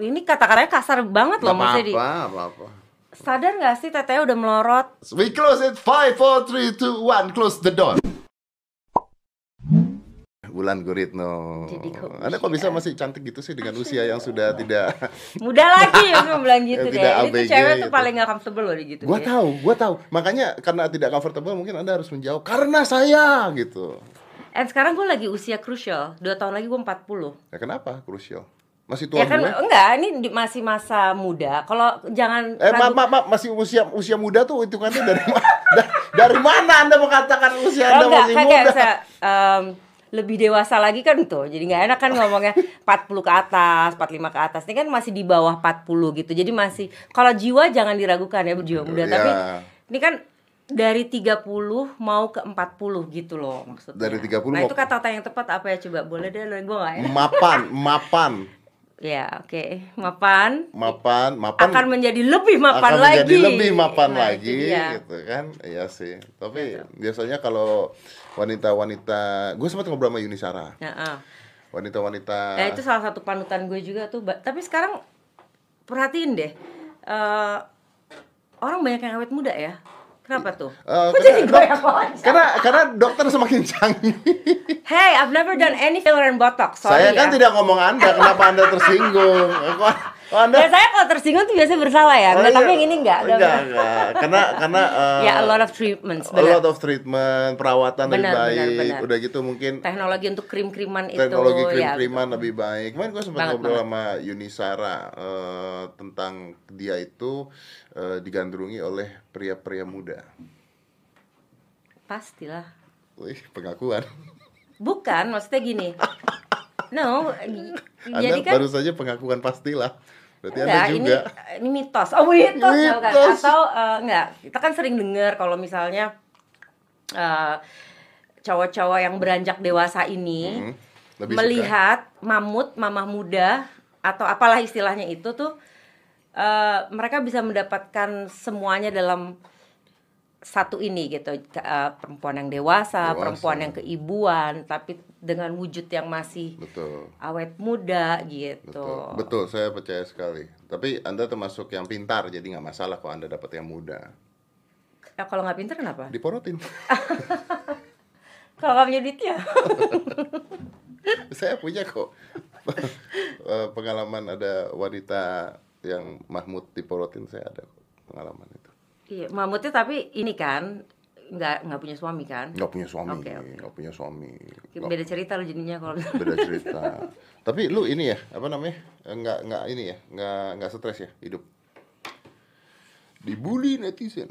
ini kata-katanya kasar banget loh Gak maksudnya di apa-apa, apa-apa. sadar nggak sih tetenya udah melorot? We close it. 5, 4, 3, 2, 1 Close the door. Bulan Guritno. Jadi kok Anda kok bisa masih cantik gitu sih Dengan usia yang sudah tidak muda lagi ya gue bilang gitu deh. ABG cewek tuh gitu. paling gak comfortable loh gitu Gua tahu, gua tahu. Makanya karena tidak comfortable mungkin Anda harus menjawab karena saya gitu. And sekarang gue lagi usia krusial dua tahun lagi gue 40 Ya kenapa krusial? Masih tua ya kan gue? enggak ini di- masih masa muda kalau jangan Eh, ragu- maaf, maaf, masih usia usia muda tuh hitungannya dari? Da- dari mana Anda mengatakan usia Oh, Anda enggak, masih kan muda? kayak em, lebih dewasa lagi kan tuh jadi nggak enak kan ngomongnya 40 ke atas 45 ke atas ini kan masih di bawah 40 gitu jadi masih kalau jiwa jangan diragukan ya berjiwa muda Ya. tapi ini kan dari 30 mau ke 40 gitu loh maksudnya Dari 30 nah itu kata-kata yang tepat apa ya coba boleh deh gue nggak ya Mapan, mapan, ya oke mapan mapan, mapan akan menjadi lebih mapan akan lagi menjadi lebih mapan Nah, lagi dia. gitu kan iya sih tapi biasanya kalau wanita-wanita gue sempat ngobrol sama Yuni Sarah Nah, ah. wanita-wanita Nah itu salah satu panutan gue juga tuh. Tapi sekarang perhatiin deh, eh, orang banyak yang awet muda ya. Kenapa tuh? Eh, Kok karena, jadi gue yang karena karena dokter semakin canggih Hey, I've never done any filler and botox. Sorry saya ya. kan tidak ngomong anda kenapa anda tersinggung kok anda Ya saya kalau tersinggung tuh biasanya bersalah ya. Oh, iya. tapi yang ini enggak. enggak enggak karena karena eh, Ya a lot of treatments. a lot of treatment perawatan lebih Benar, benar, baik benar. udah gitu mungkin Teknologi untuk krim-kriman itu. teknologi ya, krim-kriman lebih baik. Kemarin gue sempat ngobrol banget. sama Yunisara eh, tentang dia itu eh, digandrungi oleh pria-pria muda. Pastilah. Wih, pengakuan. Bukan, maksudnya gini. No, Anda jadi kan baru saja pengakuan pastilah. Berarti Enggak, Anda ini juga. ini mitos. Oh, mitos, ya. Mitos. Atau eh, enggak, kita kan sering dengar kalau misalnya eh, cowok-cowok yang beranjak dewasa ini Hmm, lebih melihat mamut, mamah muda atau apalah istilahnya itu tuh eh, mereka bisa mendapatkan semuanya dalam satu ini gitu eh, perempuan yang dewasa, Dewasa. perempuan yang keibuan tapi dengan wujud yang masih Betul. awet muda gitu. Betul, betul, saya percaya sekali. Tapi Anda termasuk yang pintar, jadi nggak masalah kalau Anda dapat yang muda. Ya, kalau nggak pinter kenapa? Diporotin. Kalau nggak punya duitnya. saya punya kok Eh, pengalaman ada wanita yang Mahmud diporotin saya ada pengalaman. Iya, mamutnya tapi ini kan nggak nggak punya suami kan? Nggak punya suami, Oke, oke. nggak punya suami. Beda cerita lo jadinya kalau beda cerita. Tapi lu ini ya, apa namanya? Nggak nggak ini ya, nggak nggak stres ya hidup. Dibully netizen.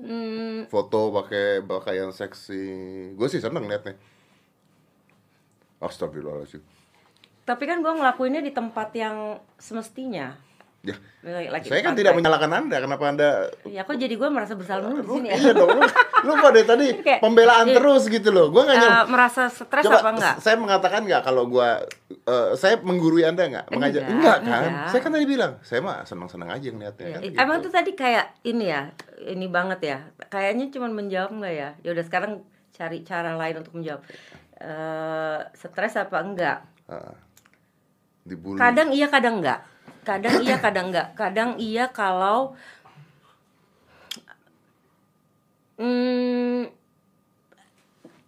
Hmm, Foto pakai pakaian seksi. Gue sih seneng liatnya. Astagfirullahaladzim. tapi kan gue ngelakuinnya di tempat yang semestinya. Ya, Lagi- saya kan pantai. tidak menyalahkan anda. Kenapa anda? Ya kok jadi gue merasa bersalah mulu di sini ya? iya dong. Lu, dari tadi Kayak- pembelaan iya. terus gitu loh. Gue nggak Eh, merasa stres Coba, apa enggak? saya mengatakan nggak kalau gua eh, saya menggurui anda nggak mengajar Enggak, enggak kan enggak. saya kan tadi bilang saya mah senang senang aja ngeliatnya Iya, kan gitu. Emang tuh tadi kayak ini ya, ini banget ya. Kayaknya cuma menjawab enggak ya? Ya udah sekarang cari cara lain untuk menjawab. Eh, stres apa enggak? Dibully Kadang iya, kadang enggak. Kadang iya, kadang enggak. Kadang iya kalau hmm,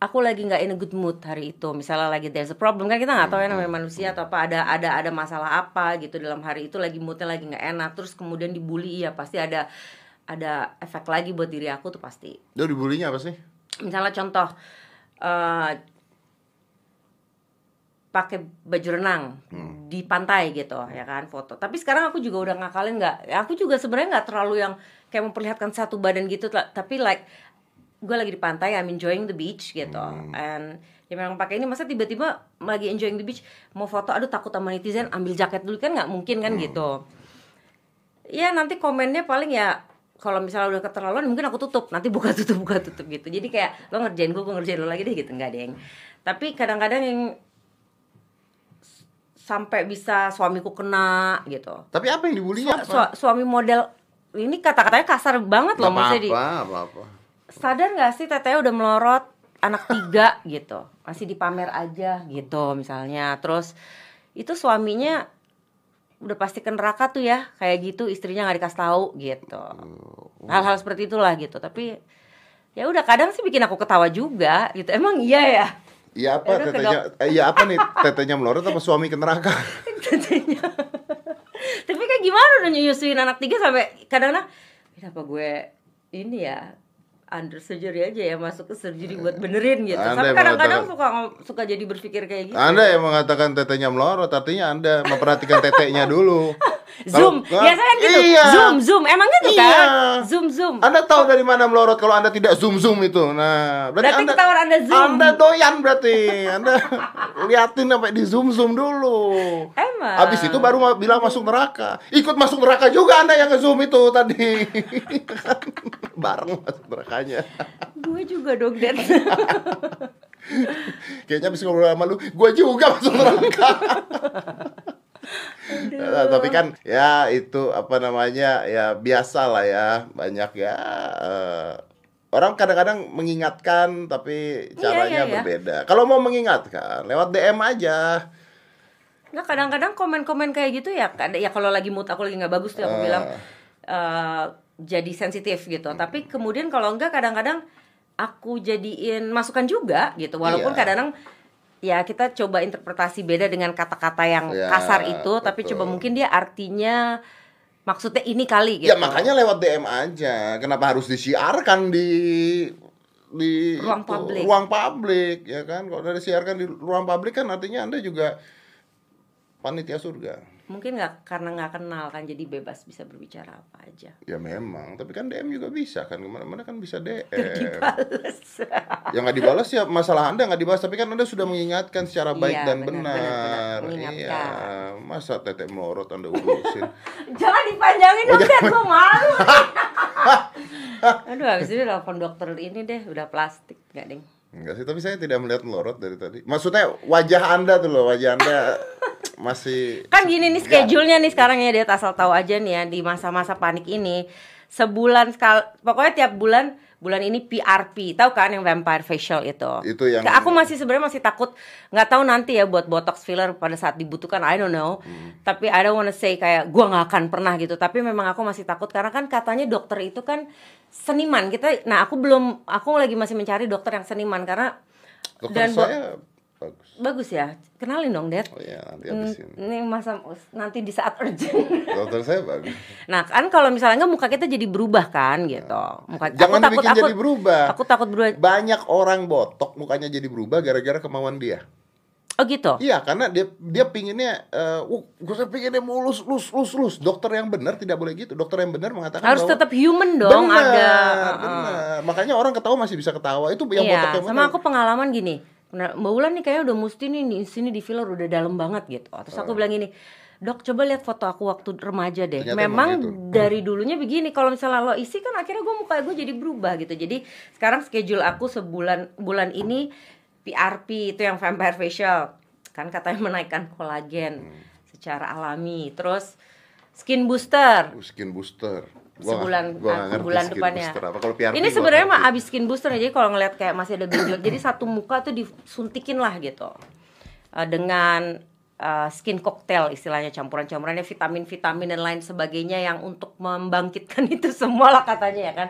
aku lagi nggak in a good mood hari itu. Misalnya lagi there's a problem kan kita nggak tahu ya namanya manusia atau apa ada ada ada masalah apa gitu dalam hari itu lagi moodnya lagi nggak enak. Terus kemudian dibully iya pasti ada ada efek lagi buat diri aku tuh pasti. Dia dibulinya apa sih Misalnya contoh eh, pakai baju renang di pantai gitu ya kan foto. Tapi sekarang aku juga udah ngakalin nggak. ya Aku juga sebenarnya nggak terlalu yang kayak memperlihatkan satu badan gitu. Tapi like gue lagi di pantai, I'm enjoying the beach gitu. And ya memang pakai ini masa tiba-tiba lagi enjoying the beach mau foto, aduh takut sama netizen ambil jaket dulu kan nggak mungkin kan gitu. Ya nanti komennya paling ya kalau misalnya udah keterlaluan mungkin aku tutup nanti buka tutup buka tutup gitu jadi kayak lo ngerjain gue gue ngerjain lo lagi deh gitu nggak deng tapi kadang-kadang yang sampai bisa suamiku kena gitu. Tapi apa yang dibulinya Su- apa? su- suami model ini kata-katanya kasar banget loh Nggak maksudnya di apa apa apa sadar nggak sih teteh udah melorot anak tiga gitu? Masih dipamer aja gitu misalnya. Terus itu suaminya udah pasti ke neraka tuh ya kayak gitu istrinya nggak dikasih tahu gitu. Oh. hal-hal seperti itulah gitu. Tapi ya udah kadang sih bikin aku ketawa juga gitu. Emang iya ya Iya apa ke tetenya? eh, Iya apa nih tetenya melorot apa suami ke neraka? Tentunya. tapi kayak gimana udah nyusuin anak tiga sampai kadang-kadang kenapa gue ini ya under surgery aja ya masuk ke surgery buat benerin gitu Anda yang kadang-kadang suka suka jadi berpikir kayak gitu Anda yang mengatakan tetenya melorot, artinya Anda memperhatikan teteknya dulu. zoom Kalau- biasa kan gitu Iya. zoom zoom emang gitu Iya. kan zoom zoom Anda tahu dari mana melorot kalau Anda tidak zoom zoom itu. Nah, berarti, Berarti Anda ketahuan Anda zoom. Anda doyan berarti. Anda liatin sampai di zoom zoom dulu. Emang. Habis itu baru bilang masuk neraka. Ikut masuk neraka juga Anda yang nge-zoom itu tadi. Bareng masuk nerakanya. gue juga dong Dan Kayaknya habis ngobrol sama lu, gue juga masuk neraka. Nah, tapi kan ya itu apa namanya ya biasa lah ya banyak ya eh, orang kadang-kadang mengingatkan tapi caranya iya, iya. berbeda. Kalau mau mengingatkan lewat DM aja. Nggak kadang-kadang komen-komen kayak gitu ya ya kalau lagi mood aku lagi nggak bagus tuh aku Ah. bilang eh, jadi sensitif gitu tapi kemudian kalau enggak kadang-kadang aku jadiin masukan juga gitu walaupun Iya. kadang-kadang ya kita coba interpretasi beda dengan kata-kata yang Ya, kasar itu tapi betul. coba mungkin dia artinya maksudnya ini kali gitu Ya makanya lewat DM aja. Kenapa harus disiarkan di di Ruang itu, publik. ruang publik ya kan? Kalau udah disiarkan di ruang publik kan artinya Anda juga panitia surga. Mungkin nggak karena nggak kenal kan jadi bebas bisa berbicara apa aja Ya memang, tapi kan DM juga bisa kan ke mana-mana kan bisa DM. dibales yang nggak dibalas ya masalah anda nggak dibalas, tapi kan anda sudah mengingatkan secara baik Iya, dan benar, benar. benar, benar. Iya, masa tetek melorot anda urusin. Jangan dipanjangin Oh, dong, Dan. Gue malu. Aduh, habis ini telepon dokter ini deh, udah plastik. Gak, Deng. Enggak sih, tapi saya tidak melihat melorot dari tadi. Maksudnya wajah anda tuh loh, wajah anda masih Kan gini nih schedule-nya nih sekarang ya, dia asal tahu aja nih ya, di masa-masa panik ini. Sebulan sekali, pokoknya tiap bulan, bulan ini PRP. Tahu kan yang vampire facial itu? Itu yang- Aku masih sebenarnya masih takut, nggak tahu nanti ya buat botox filler pada saat dibutuhkan, I don't know. Hmm. Tapi I don't wanna say kayak gua nggak akan pernah gitu. Tapi memang aku masih takut karena kan katanya dokter itu kan seniman. Kita, nah aku belum, aku lagi masih mencari dokter yang seniman karena dokter dan saya bagus. bagus ya. Kenalin dong, Dad. Oh ya, nanti habis ini. Ini masa nanti di saat urgent. Dokter saya bagus. nah, kan kalau misalnya nggak muka kita jadi berubah kan gitu. Muka Jangan aku takut aku jadi berubah. Aku takut berubah. Banyak orang botok mukanya jadi berubah gara-gara kemauan dia. Oh gitu. Iya, karena dia dia pinginnya, eh, uh, gue pinginnya mulus, lus, lus, lus. Dokter yang benar tidak boleh gitu. Dokter yang benar mengatakan Harus bahwa tetap human dong benar, ada. benar. Makanya orang ketawa masih bisa ketawa. Itu yang Iya, yang sama aku pengalaman gini. Nah, Mbak Ulan nih kayaknya udah mesti nih di sini di filler udah dalam banget gitu. Terus aku bilang gini, "Dok, coba lihat foto aku waktu remaja deh. Ternyata Memang emang gitu. dari dulunya begini. Kalau misalnya lo isi kan akhirnya gue muka gue jadi berubah gitu. Jadi sekarang schedule aku sebulan bulan ini PRP itu yang vampire facial. Kan katanya menaikkan kolagen Hmm. secara alami. Terus skin booster Uh, skin booster. Gua sebulan gua nggak ah, ngerti bulan depannya. apa. Kalau PRP ini sebenarnya mah abis skin booster jadi kalau ngeliat kayak masih ada gejolak, jadi satu muka tuh disuntikin lah gitu Eh, dengan eh, skin cocktail istilahnya campuran-campurannya vitamin-vitamin dan lain sebagainya yang untuk membangkitkan itu semua lah katanya ya kan.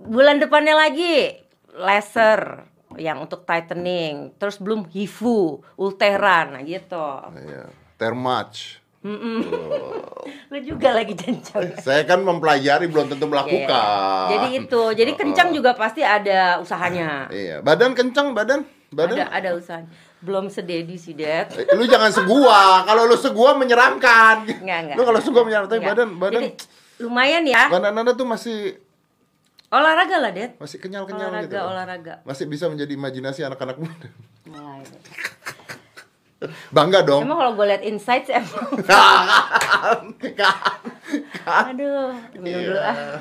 Bulan depannya lagi laser yang untuk tightening, terus belum hifu, ulteran, nah Iya. Termatch. Lu juga lagi jancang. Saya kan mempelajari belum tentu Iya, melakukan. iya. Jadi itu, jadi kencang juga pasti ada usahanya. Iya, badan kencang badan, badan. Ada ada usahanya. Belum sededi sih, Dad. Eh, Lu jangan segua. Kalau lu segua menyeramkan. Enggak, enggak. Lu kalau segua menyeramkan, tapi Enggak. badan badan Jadi, lumayan ya. badan Anda tuh masih Olahraga lah, Dad. masih kenyal-kenyal Olahraga, gitu. olahraga. Masih bisa menjadi imajinasi anak-anak muda. Mulai. Bangga dong. Emang kalau gue liat insights emang Aduh, minum dulu ah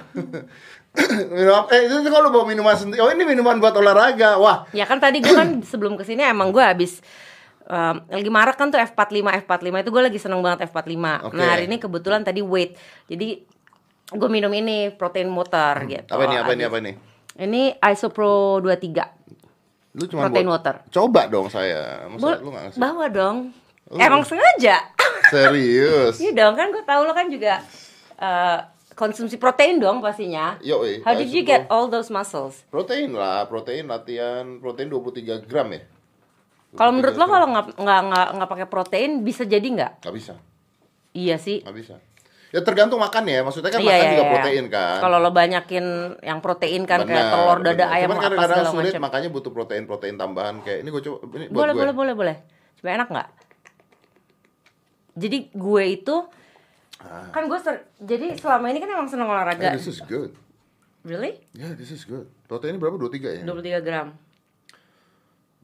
minum eh itu kalau bawa minuman sendiri. Oh, ini minuman buat olahraga. Wah, Ya kan tadi gue kan sebelum ke sini emang gue habis um, lagi marak kan tuh F45 F45 itu gue lagi seneng banget F45 Oke. Nah hari ini kebetulan tadi weight Jadi gue minum ini protein motor gitu apa ini apa ini apa ini? Ini Isopro 23 Lu cuma Protein buat- water. Coba dong saya. Masa Bol- lu gak ngasih? Bawa dong Lu- Emang sengaja Serius. Iya dong kan gue tahu lo kan juga eh, konsumsi protein dong pastinya. Yo, eh, How did you get pro- all those muscles? Protein lah, protein latihan, protein 23 gram ya. Kalau menurut lo 23 gram. kalau nggak nggak nggak nggak pakai protein bisa jadi nggak? Nggak bisa, Iya sih. nggak bisa. Ya tergantung makan ya, maksudnya kan Iya, makan iya, juga iya. protein kan. Kalau lo banyakin yang protein kan kayak Benar, telur, dada benar. ayam Cuman apa kadang-kadang segala sulit, macam. makanya butuh protein-protein tambahan kayak ini gue coba ini buat Boleh gue. boleh boleh boleh. Coba enak nggak? Jadi gue itu kan gue ser- jadi selama ini kan emang seneng olahraga. Ah. this is good. Really? Yeah, this is good. Proteinnya berapa? 23 ya? 23 gram.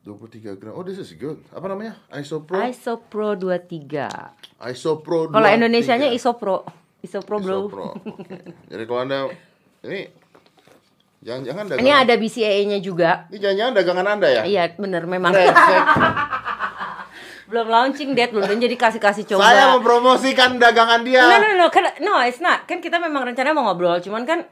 23 gram. Oh, this is good. Apa namanya? Isopro. Isopro 23. Isopro. Kalau 23. Indonesianya Isopro. Isopro bro. Isopro. Oke. Jadi kalau Anda ini jangan-jangan dagangan. Ini ada BCAA-nya juga. Ini jangan-jangan dagangan Anda ya? Iya bener memang. Belum launching date belum jadi kasih kasih coba. Saya mempromosikan dagangan dia. No no no, kan no it's not. Kan kita memang rencana mau ngobrol, cuman kan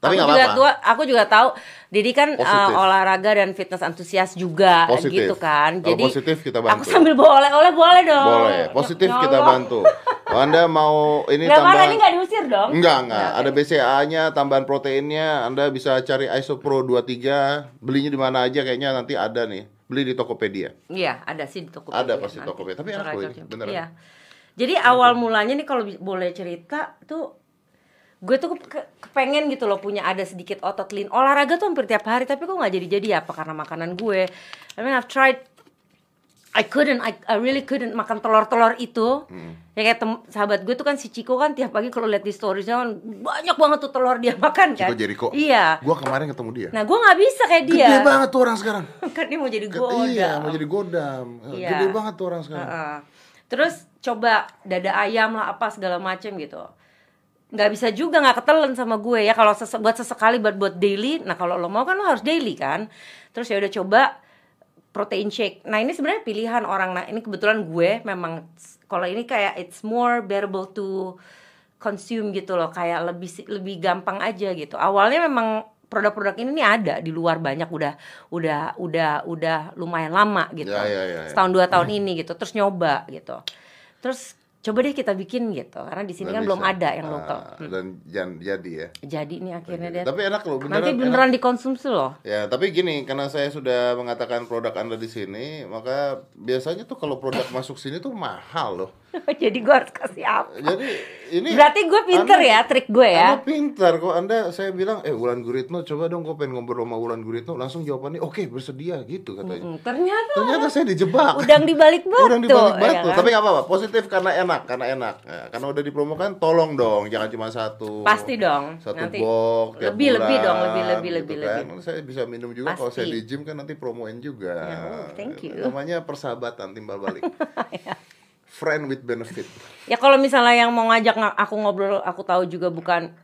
Tapi aku juga gua, aku juga tahu Didi kan uh, olahraga dan fitness antusias juga Positif. gitu kan. Kalau Jadi positif kita Aku bantu. sambil bawa oleh-oleh boleh dong. Boleh. Positif Ya kita bantu. Kalau Anda mau ini marah tambahan ini nggak diusir dong? Enggak, enggak. Ada BCA-nya, tambahan proteinnya. Anda bisa cari Isopro 23. Belinya di mana aja kayaknya nanti ada nih. Beli di Tokopedia. Iya, ada sih di toko. Ada pasti Tokopedia. Tapi enak loh ini, beneran. Iya. Jadi awal mulanya nih kalau boleh cerita tuh gue tuh ke- ke- kepengen gitu loh punya ada sedikit otot lean olahraga tuh hampir tiap hari tapi kok nggak jadi jadi apa karena makanan gue I mean I've tried I couldn't I, I really couldn't makan telur-telur itu Hmm. ya kayak tem- sahabat gue tuh kan si Ciko kan tiap pagi kalau lihat di storiesnya kan banyak banget tuh telur dia makan kan Chico Jericho. iya Gua kemarin ketemu dia. nah gue nggak bisa kayak dia Gede banget tuh orang sekarang. kan dia mau jadi gue iya, mau jadi godam. Iya. Gede banget tuh orang sekarang. Heeh. Terus coba dada ayam lah apa segala macem gitu. Nggak bisa juga nggak ketelen sama gue ya kalau sese- buat sesekali buat buat daily. Nah kalau lo mau kan lo harus daily kan. Terus ya udah coba protein shake. Nah ini sebenarnya pilihan orang. Nah ini kebetulan gue memang kalau ini kayak it's more bearable to consume gitu loh. Kayak lebih lebih gampang aja gitu. Awalnya memang produk-produk ini nih ada di luar banyak udah udah udah udah lumayan lama gitu Ya, ya, ya, ya. setahun dua tahun ini gitu terus nyoba gitu terus coba deh kita bikin gitu karena di sini kan belum ada yang Ah, lokal Hmm. Dan jangan jadi ya. jadi nih akhirnya deh Tapi enak loh, beneran. nanti enak. beneran dikonsumsi loh Ya, tapi gini, karena saya sudah mengatakan produk Anda di sini, maka biasanya tuh kalau produk masuk sini tuh mahal loh. jadi gue harus kasih apa Jadi ini berarti gue pinter Anda- ya trik gue Anda ya pintar kok Anda saya bilang eh Wulan Guritno coba dong gue pengen ngobrol sama Wulan Guritno langsung jawabannya oke bersedia gitu katanya. Hmm, ternyata Ternyata saya dijebak. udang dibalik batu Udang dibalik ya batu. kan? Tapi nggak apa-apa, positif karena enak, karena enak. Ya, karena udah dipromokan, tolong dong, jangan cuma satu. Pasti dong. Satu Nanti box tiap lebih, lebih bulan, dong, lebih, lebih, gitu lebih, kan. lebih. Saya bisa minum juga kalau saya di gym kan nanti promoin juga. Ya, oh, thank you. Namanya persahabatan timbal balik. Ya. Friend with benefit. ya kalau misalnya yang mau ngajak nga- aku ngobrol aku tahu juga bukan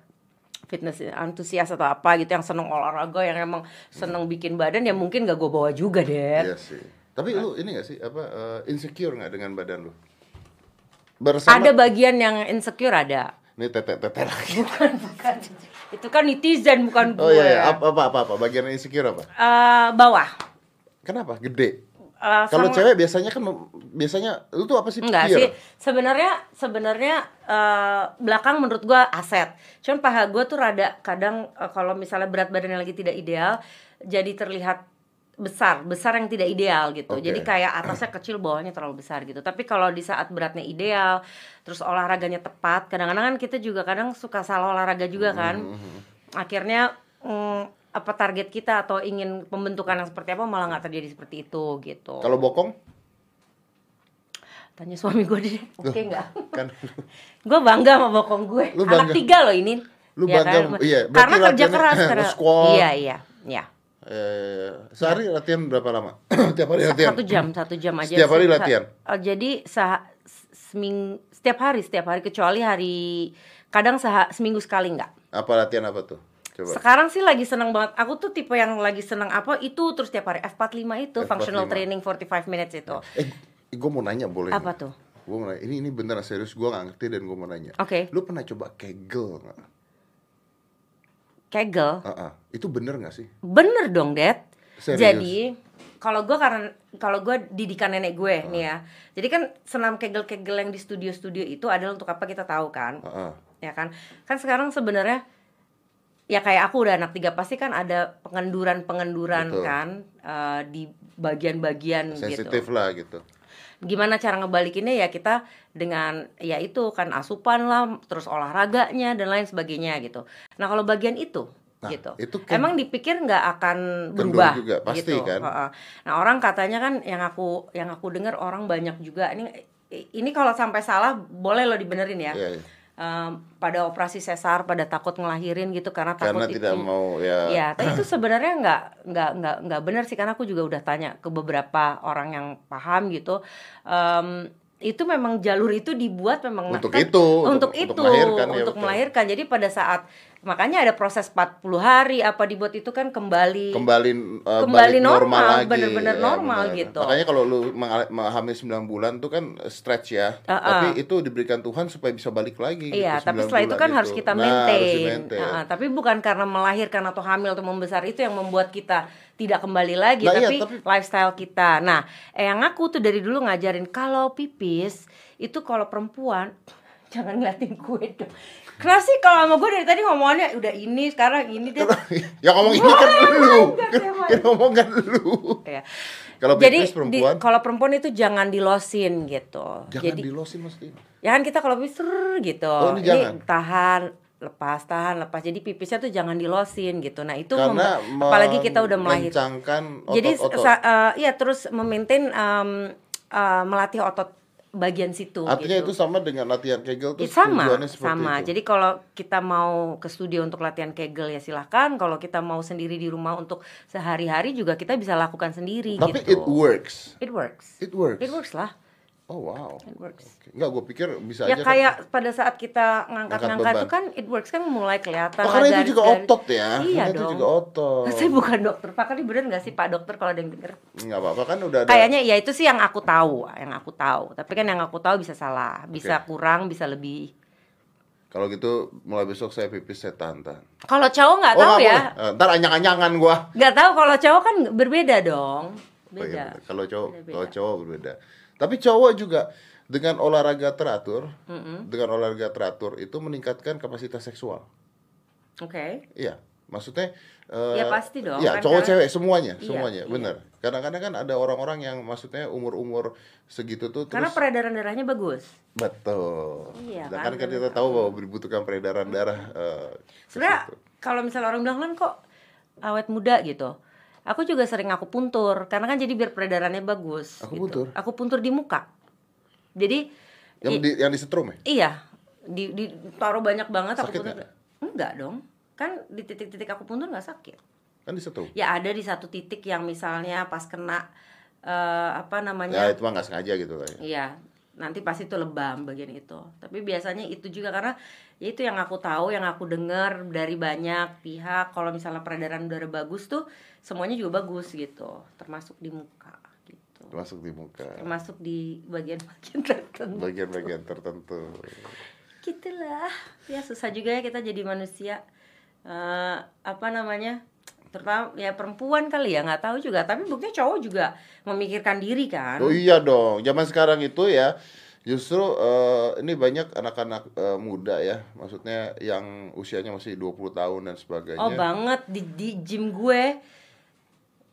fitness antusias atau apa gitu yang seneng olahraga yang emang seneng bikin badan ya mungkin gak gue bawa juga deh Iya sih. Tapi lu ini gak sih apa eh, insecure nggak dengan badan lu? Bersama ada bagian yang insecure ada Ini tete-tete lagi. bukan bukan itu kan netizen bukan gue Oh iya, iya. Apa, apa apa apa bagian insecure apa? Eh, bawah Kenapa? Gede. Eh, Kalau sama- cewek biasanya kan biasanya lu tuh apa sih? Enggak Peer? sih, sebenarnya sebenarnya eh, belakang menurut gua aset. Cuman paha gua tuh rada kadang eh, kalau misalnya berat badannya lagi tidak ideal, jadi terlihat besar, besar yang tidak ideal gitu. Oke. Jadi kayak atasnya kecil, bawahnya terlalu besar gitu. Tapi kalau di saat beratnya ideal, terus olahraganya tepat, kadang-kadang kan kita juga kadang suka salah olahraga juga kan. Mm-hmm. Akhirnya mm, apa target kita atau ingin pembentukan yang seperti apa malah nggak terjadi seperti itu gitu. Kalau bokong? Tanya suami gue deh, oke nggak? Kan gue bangga sama bokong gue Lu anak tiga loh ini Lu Ya bangga kan? iya, karena kerja keras karena squat. iya iya iya eh, sehari latihan berapa lama? Tiap hari latihan. satu jam satu jam aja Setiap hari latihan? eh, jadi sah seming setiap hari setiap hari kecuali hari kadang seha, seminggu sekali nggak Apa latihan apa tuh? Coba. sekarang sih lagi seneng banget aku tuh tipe yang lagi seneng apa itu terus tiap hari F45 itu F45. functional training 45 minutes itu Eh, gue mau nanya boleh? apa tuh Gue mau nanya. Ini ini beneran serius gue gak ngerti dan gue mau nanya. Oke. Lu pernah coba kegel nggak? Kegel Ah, ah. Itu bener gak sih? Bener dong, Dad. Serius? Jadi kalau gue karena kalau gue didikan nenek gue nih ya jadi kan senam kegel-kegel yang di studio-studio itu adalah untuk apa kita tahu kan Heeh. ya kan kan sekarang sebenarnya ya kayak aku udah anak tiga pasti kan ada pengenduran pengenduran Betul. kan eh, di bagian-bagian gitu sensitif lah gitu gimana cara ngebalikinnya ya kita dengan ya itu kan asupan lah terus olahraganya dan lain sebagainya gitu. Nah kalau bagian itu Nah, gitu. itu kan- emang dipikir nggak akan berubah juga, pasti gitu. kan? Nah orang katanya kan yang aku yang aku dengar orang banyak juga. Ini ini kalau sampai salah boleh lo dibenerin ya. Iya, iya. Em, pada operasi sesar pada takut ngelahirin gitu karena takut karena tidak itu- mau ya. Ya, tapi itu sebenarnya nggak nggak nggak nggak benar sih karena aku juga udah tanya ke beberapa orang yang paham gitu. Em, itu memang jalur itu dibuat memang Untuk kan- itu, untuk, untuk- itu, untuk melahirkan, ya, untuk betul. melahirkan. Jadi pada saat makanya ada proses 40 hari apa dibuat itu kan kembali kembali uh, Kembali normal, lagi bener-bener Ya, normal bener. gitu. makanya kalau lu mengal- hamil 9 bulan tuh kan stretch ya Uh-uh. tapi itu diberikan Tuhan supaya bisa balik lagi Iya, gitu, tapi 9 setelah itu kan harus kita Nah, harus maintain. di-maintain. Heeh, tapi bukan karena melahirkan atau hamil atau membesar itu yang membuat kita tidak kembali lagi, Nah, iya, tapi, tapi- lifestyle kita. Nah, yang aku tuh dari dulu ngajarin kalau pipis itu kalau perempuan jangan ngeliatin gue dong. Kenapa sih kalau sama gue dari tadi ngomongannya udah ini sekarang ini deh. ya ngomong ini kan lu Enggak, kan, kan ngomong kan lu Ya. kalau Jadi pipis perempuan kalau perempuan itu jangan dilosin gitu. jangan Jadi dilosin maksudnya ya kan kita kalau pipis gitu. Oh, ini jangan? tahan lepas tahan lepas. Jadi pipisnya tuh jangan dilosin gitu. Nah itu karena apalagi kita udah melahirkan jadi eh, iya terus memaintain em, eh, melatih otot bagian situ artinya gitu. itu sama dengan latihan kegel tuh Ih, sama sama. itu. jadi kalau kita mau ke studio untuk latihan kegel ya silahkan kalau kita mau sendiri di rumah untuk sehari-hari juga kita bisa lakukan sendiri tapi gitu. it works. It works. It works. It works lah oh wow it works Oke. Nggak, gue pikir bisa ya aja kan- kayak pada saat kita ngangkat-ngangkat Angkat itu kan it works kan mulai kelihatan Oh, karena itu garis- juga garis. otot ya. Iya Karena itu dong. juga otot. Saya bukan dokter, Pak kali bener nggak sih Pak dokter kalau ada yang denger? Nggak apa-apa kan udah ada. Kayaknya ya itu sih yang aku tahu, yang aku tahu. Tapi kan yang aku tahu bisa salah, bisa kurang, bisa lebih. Kalau gitu mulai besok saya pipis saya tahan-tahan. Kalau cowok nggak tahu nggak ya, boleh. Eh, ntar anyang-anyangan gua. nggak tahu kalau cowok kan berbeda dong, Oh, iya, beda. Kalau cowok, kalau cowok berbeda. Tapi cowok juga dengan olahraga teratur, dengan olahraga teratur itu meningkatkan kapasitas seksual. Oke, Iya, maksudnya. eh, Ya, pasti dong, Iya, kan, cowok karena- cewek semuanya, Iya, semuanya, iya. bener. Kadang-kadang kan ada orang-orang yang maksudnya umur-umur segitu tuh karena terus peredaran darahnya bagus. betul. Iya, Nah, kan, kan, kita tahu bahwa dibutuhkan peredaran darah. ke Sebenarnya kalau misalnya orang bilang kan kok awet muda gitu. Aku juga sering aku puntur karena kan jadi biar peredarannya bagus. Aku gitu. puntur? Aku puntur di muka. Jadi yang i- di yang disetrum ya? Iya, di, di taruh banyak banget aku Sakit puntur. nggak? Enggak dong, kan di titik-titik aku puntur nggak sakit. Kan disetrum. Ya ada di satu titik yang misalnya pas kena eh, apa Ya namanya? itu mah nggak sengaja gitu lah. ya. Iya, nanti pasti itu lebam bagian itu. Tapi biasanya itu juga karena ya itu yang aku tahu, yang aku dengar dari banyak pihak. Kalau misalnya peredaran udara bagus tuh semuanya juga bagus gitu, termasuk di muka gitu, Masuk di muka. termasuk di bagian-bagian tertentu. Bagian-bagian tertentu. gitulah ya susah juga ya kita jadi manusia Eh, apa namanya terutama ya perempuan kali ya nggak tahu juga tapi buktinya cowok juga memikirkan diri kan Oh iya dong. Zaman sekarang itu ya justru eh, ini banyak anak-anak eh, muda ya, maksudnya yang usianya masih 20 tahun dan sebagainya. oh banget di, di gym gue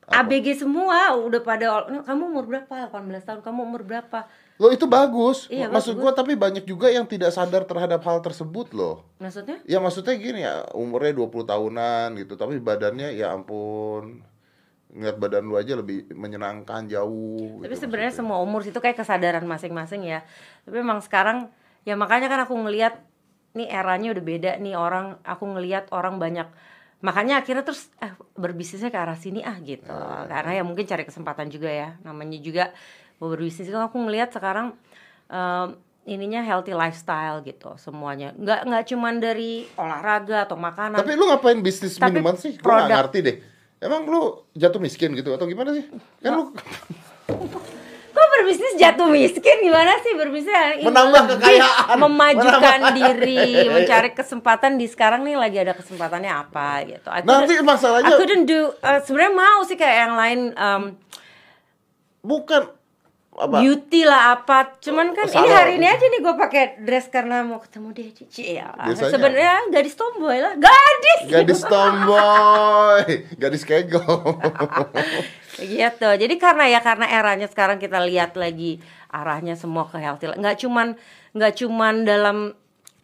Apa? ABG semua udah pada kamu umur berapa 18 tahun kamu umur berapa Loh itu bagus. Iya, Maksud gua tapi banyak juga yang tidak sadar terhadap hal tersebut loh. maksudnya Ya maksudnya gini ya, umurnya 20 tahunan gitu, tapi badannya ya ampun. Ngeliat badan lu aja lebih menyenangkan jauh. tapi gitu sebenarnya semua umur itu kayak kesadaran masing-masing ya tapi memang sekarang ya makanya kan aku ngelihat nih eranya udah beda nih orang aku ngelihat orang banyak makanya akhirnya terus eh berbisnisnya ke arah sini ah gitu karena ya mungkin cari kesempatan juga ya namanya juga mau berbisnis. Itu aku ngelihat sekarang em, ininya healthy lifestyle gitu semuanya. Nggak nggak cuman dari olahraga atau makanan. Tapi lu ngapain bisnis Tapi minuman sih? Gua nggak ngerti deh. Emang lu jatuh miskin gitu atau gimana sih? Kan lu Kok berbisnis jatuh miskin? Gimana sih berbisnis? Ini Menambah kekayaan. memajukan Menambah- diri mencari kesempatan di sekarang nih lagi ada kesempatannya apa gitu. I couldn't- Nanti masalahnya- couldn't do uh, sebenarnya mau sih kayak yang lain um, bukan apa? Beauty lah apa. Cuman kan ini Salah. hari ini aja nih gue pakai dress karena mau ketemu dia cici ya. Sebenarnya gadis tomboy lah. Gadis! Gadis tomboy. Gadis kego gitu. Jadi karena ya karena eranya sekarang kita lihat lagi arahnya semua ke healthy nggak cuman nggak cuman dalam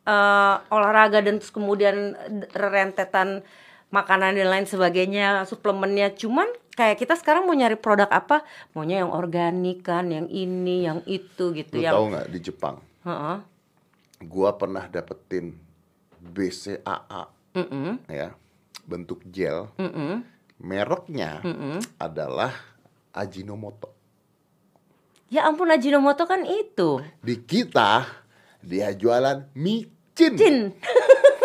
eh, olahraga dan terus kemudian rentetan makanan dan lain sebagainya suplemennya. Cuman kayak kita sekarang mau nyari produk apa maunya yang organik kan yang ini yang itu gitu lu yang tahu nggak di Jepang Heeh. gua pernah dapetin BCAA Mm-mm. ya bentuk gel Mm-mm. mereknya Mm-mm. adalah Ajinomoto ya ampun Ajinomoto kan itu di kita dia jualan micin Cin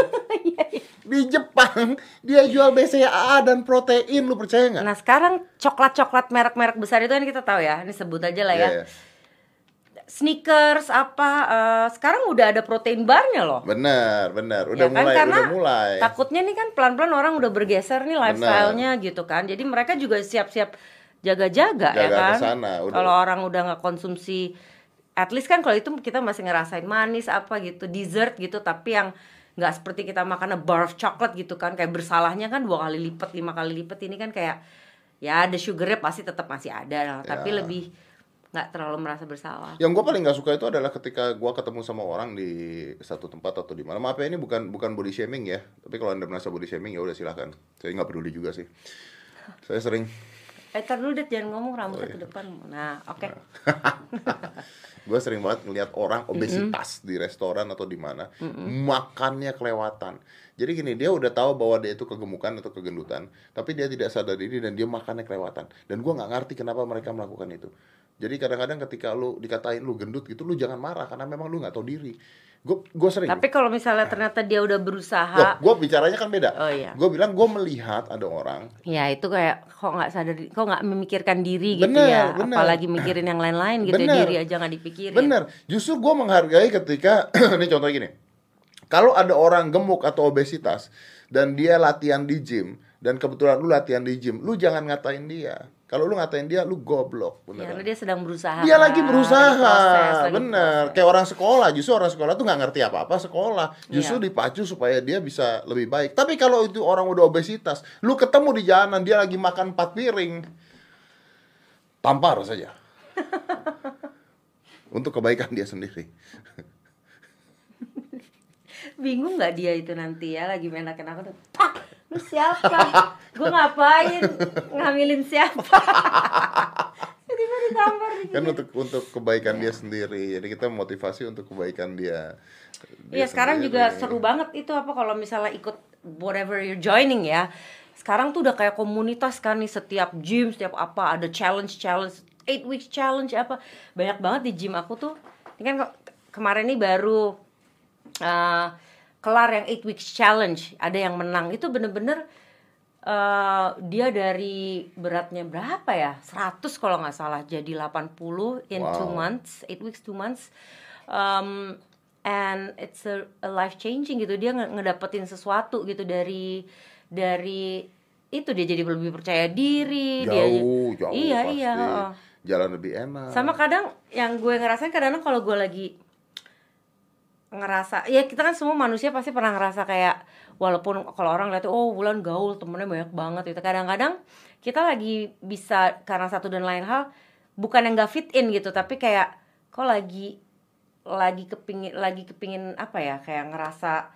di Jepang dia jual BCAA dan protein lu percaya nggak Nah sekarang coklat-coklat merek-merek besar itu kan kita tahu ya, ini sebut aja lah ya. Iya, iya. Sneakers apa, eh, sekarang udah ada protein barnya loh. benar benar udah Ya kan? mulai Karena udah mulai Takutnya nih kan pelan-pelan orang udah bergeser nih lifestyle-nya gitu kan. Jadi mereka juga siap-siap jaga-jaga ya Jaga kan. sana, udah. Kalau orang udah nggak konsumsi, at least kan kalau itu kita masih ngerasain manis apa gitu, dessert gitu, tapi yang nggak seperti kita makan a bar of chocolate gitu kan, kayak bersalahnya kan dua kali lipat, lima kali lipat ini kan kayak ya ada sugarnya pasti tetap masih ada, tapi Ya. lebih nggak terlalu merasa bersalah. Yang gue paling nggak suka itu adalah ketika gue ketemu sama orang di satu tempat atau di mana. Maaf ya ini bukan bukan body shaming ya. Tapi kalau anda merasa body shaming ya udah silahkan. Saya nggak peduli juga sih. Saya sering Eh, tar dulu deh jangan ngomong rambutnya Oh, iya. ke depan. Nah, oke. gue sering banget ngelihat orang obesitas di restoran atau di mana makannya kelewatan. Jadi gini dia udah tahu bahwa dia itu kegemukan atau kegendutan, tapi dia tidak sadar diri dan dia makannya kelewatan. Dan gue nggak ngerti kenapa mereka melakukan itu. Jadi kadang-kadang ketika lu dikatain lu gendut gitu, lu jangan marah karena memang lu nggak tahu diri. Gue gue sering. Tapi kalau misalnya ternyata dia udah berusaha gue bicaranya kan beda. Oh, iya. Gue bilang gue melihat ada orang Ya itu kayak kok nggak sadar, kok nggak memikirkan diri gitu Bener, ya, bener. apalagi mikirin yang lain-lain gitu, ya, Bener. diri aja nggak dipikirin. Bener, justru gue menghargai ketika ini contoh gini, kalau ada orang gemuk atau obesitas dan dia latihan di gym dan kebetulan lu latihan di gym, lu jangan ngatain dia. Kalau lu ngatain dia, lu goblok, Ya, bener. dia sedang berusaha. Dia lagi berusaha, proses, lagi bener. proses. Kayak orang sekolah, justru orang sekolah tuh nggak ngerti apa-apa sekolah. Justru Iya. dipacu supaya dia bisa lebih baik. Tapi kalau itu orang udah obesitas, lu ketemu di jalanan dia lagi makan 4 piring, tampar saja. Untuk kebaikan dia sendiri. Bingung nggak dia itu nanti ya lagi main aku tuh. Pak, lu siapa? Gue ngapain? Ngambilin siapa? Tiba-tiba ditampar. Kan untuk untuk kebaikan dia sendiri. Jadi kita motivasi untuk kebaikan dia. Iya sekarang juga seru banget itu apa kalau misalnya ikut whatever you're joining ya. Sekarang tuh udah kayak komunitas kan nih setiap gym setiap apa ada challenge challenge eight weeks challenge apa banyak banget di gym aku tuh. Ini kan kemarin nih baru eh, kelar yang eight weeks challenge ada yang menang itu bener-bener eh, dia dari beratnya berapa ya 100 kalau nggak salah jadi 80 in two Wow. months eight weeks two months um, and it's a, life changing gitu dia nge- ngedapetin sesuatu gitu dari dari itu dia jadi lebih percaya diri dia jauh, jauh iya pasti. iya. Jalan lebih enak. sama kadang yang gue ngerasain kadang-kadang kalau gue lagi ngerasa ya kita kan semua manusia pasti pernah ngerasa kayak walaupun kalau orang lihat oh bulan gaul temennya banyak banget gitu. Kadang-kadang kita lagi bisa karena satu dan lain hal bukan yang gak fit in gitu tapi kayak kok lagi lagi kepingin lagi kepingin apa ya kayak ngerasa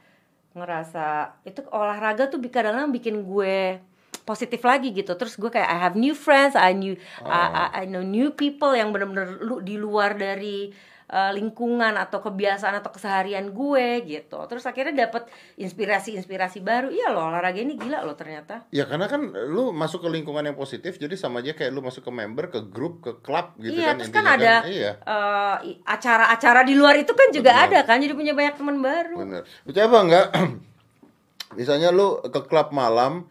ngerasa itu olahraga tuh kadang-kadang bikin gue positif lagi gitu. Terus gue kayak I have new friends I new I, I- I know new people yang bener-bener lu di luar dari uh, lingkungan atau kebiasaan atau keseharian gue gitu terus akhirnya dapet inspirasi-inspirasi baru iya loh olahraga ini gila loh ternyata Ya karena kan lu masuk ke lingkungan yang positif jadi sama aja kayak lu masuk ke member, ke grup, ke klub gitu iya kan terus kan intinya ada Iya. uh, acara-acara di luar itu kan juga Benar. ada kan jadi punya banyak teman baru Bener. Percaya apa enggak? Misalnya lu ke klub malam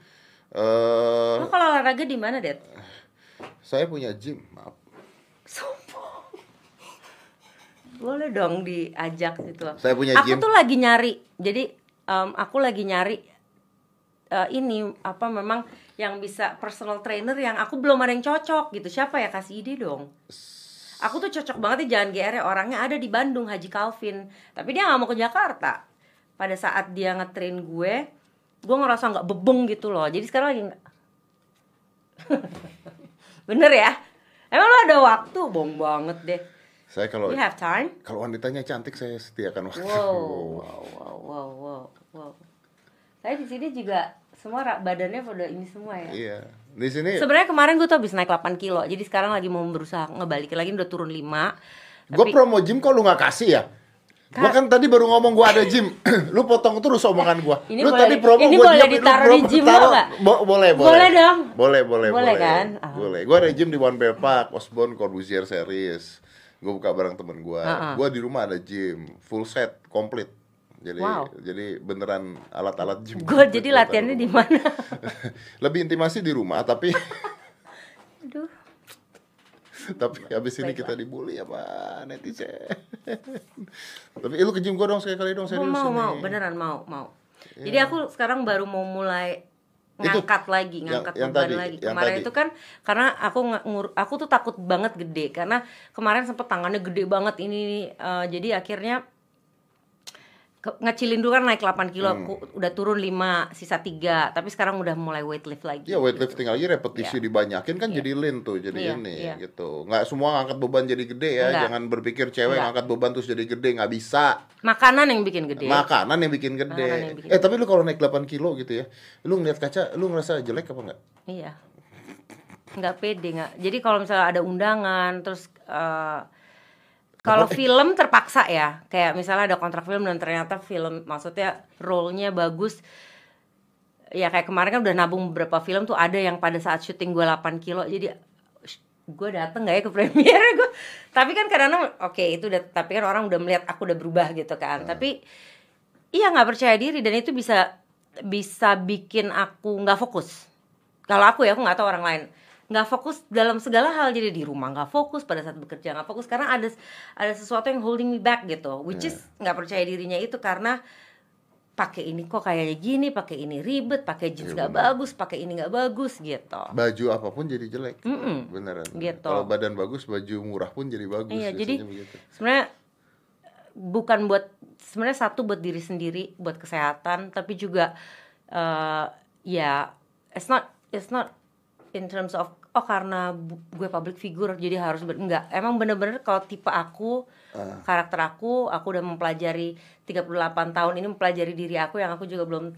eh lo kalau olahraga di mana det saya punya gym, maaf. sombong boleh dong diajak gitu Saya punya aku gym. tuh lagi nyari jadi em, aku lagi nyari eh, ini apa memang yang bisa personal trainer yang aku belum ada yang cocok gitu. Siapa ya? Kasih ide dong. Aku tuh cocok banget nih jangan GR ya orangnya ada di Bandung Haji Calvin. Tapi dia nggak mau ke Jakarta. Pada saat dia ngetrain gue gue ngerasa nggak bebeng gitu loh. Jadi sekarang lagi nggak bener ya? Emang lo ada waktu? Bong banget deh Saya kalau you have time kalau wanitanya cantik saya sediakan waktu. wow wow wow wow wow, wow. saya di sini juga semua badannya pada ini semua ya Iya. Di sini Sebenarnya kemarin gue tuh habis naik 8 kilo Jadi sekarang lagi mau berusaha ngebalikin lagi udah turun 5 gue promo gym kok lu nggak kasih ya? Gua kan tadi baru ngomong gua ada gym. lu potong terus omongan gua. Ini lu boleh- tadi promo ini gua boleh diam, ditaruh di gym taruh. nggak? Bo- boleh, boleh. Boleh dong. Boleh, boleh, Boleh boleh. kan? Ah. Boleh. Gua ada gym di One Bear Park, Osborne Corbusier Series. Gua buka bareng temen gua. Ah. Gua di rumah ada gym, full set, komplit. Jadi Wow. jadi beneran alat-alat gym. Gue jadi latihannya di mana? Lebih intimasi di rumah, tapi Aduh tapi habis ini kita dibully apa netizen. tapi eh, lu ke gym gua dong sekali-kali dong Mau serius mau ini. mau beneran mau mau Jadi aku sekarang baru mau mulai Itu, ngangkat lagi, yang- ngangkat yang beban tadi, lagi. yang Kemarin tadi. itu kan karena aku ngur, aku tuh takut banget gede karena kemarin sempet tangannya gede banget ini eh, jadi akhirnya ngecilin dulu kan naik 8 kilo, Hmm. aku udah turun 5, sisa 3, tapi sekarang udah mulai weight lift lagi. Ya weightlifting lagi repetisi dibanyakin kan jadi lean tuh jadi Iya, ini iya. gitu. Nggak semua ngangkat beban jadi gede ya. Enggak. Jangan berpikir cewek Enggak. ngangkat beban terus jadi gede nggak bisa. Makanan yang bikin gede. Makanan yang bikin gede. Makanan yang bikin eh tapi lu kalau naik 8 kilo gitu ya, lu ngeliat kaca, lu ngerasa jelek apa enggak? Iya. Nggak pede nggak. Jadi kalau misalnya ada undangan terus eh, kalau film terpaksa ya, kayak misalnya ada kontrak film dan ternyata film maksudnya role-nya bagus. Ya kayak kemarin kan udah nabung beberapa film tuh ada yang pada saat syuting gue 8 kilo. Jadi gue dateng nggak ya ke premiere gue tapi kan kadang oke itu udah tapi kan orang udah melihat aku udah berubah gitu kan. Tapi iya nggak percaya diri dan itu bisa bisa bikin aku nggak fokus. Kalau aku ya aku nggak tahu orang lain nggak fokus dalam segala hal jadi di rumah nggak fokus pada saat bekerja nggak fokus karena ada ada sesuatu yang holding me back gitu which is nggak percaya dirinya itu karena pakai ini kok kayaknya gini pakai ini ribet pakai jeans Iya, nggak bagus pakai ini nggak bagus gitu Baju apa pun jadi jelek. Mm-mm. Beneran. Gitu. Kalau badan bagus, baju murah pun jadi bagus. Iya, jadi begitu. sebenarnya bukan buat sebenarnya satu buat diri sendiri, buat kesehatan, tapi juga eh ya it's not it's not in terms of oh karena gue public figure jadi harus ber enggak. Emang bener-bener kalau tipe aku, Ah. karakter aku, aku udah mempelajari 38 tahun ini mempelajari diri aku yang aku juga belum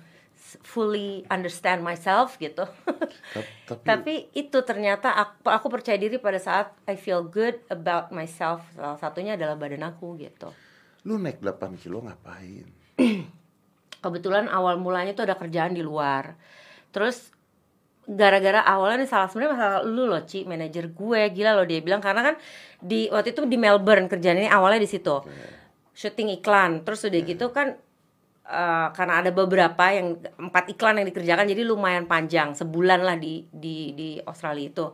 fully understand myself gitu. Ta- tapi, Tapi itu ternyata aku, aku percaya diri pada saat I feel good about myself. Salah satunya adalah badan aku gitu. lu naik 8 kilo ngapain? Kebetulan awal mulanya tuh ada kerjaan di luar. Terus gara-gara awalnya nih salah sebenarnya masalah lu loh Ci, manajer gue gila loh dia bilang. Karena kan di waktu itu di Melbourne kerjaan ini awalnya di situ. Syuting iklan. Terus udah gitu kan eh, karena ada beberapa yang empat iklan yang dikerjakan jadi lumayan panjang. Sebulan lah di di di Australia itu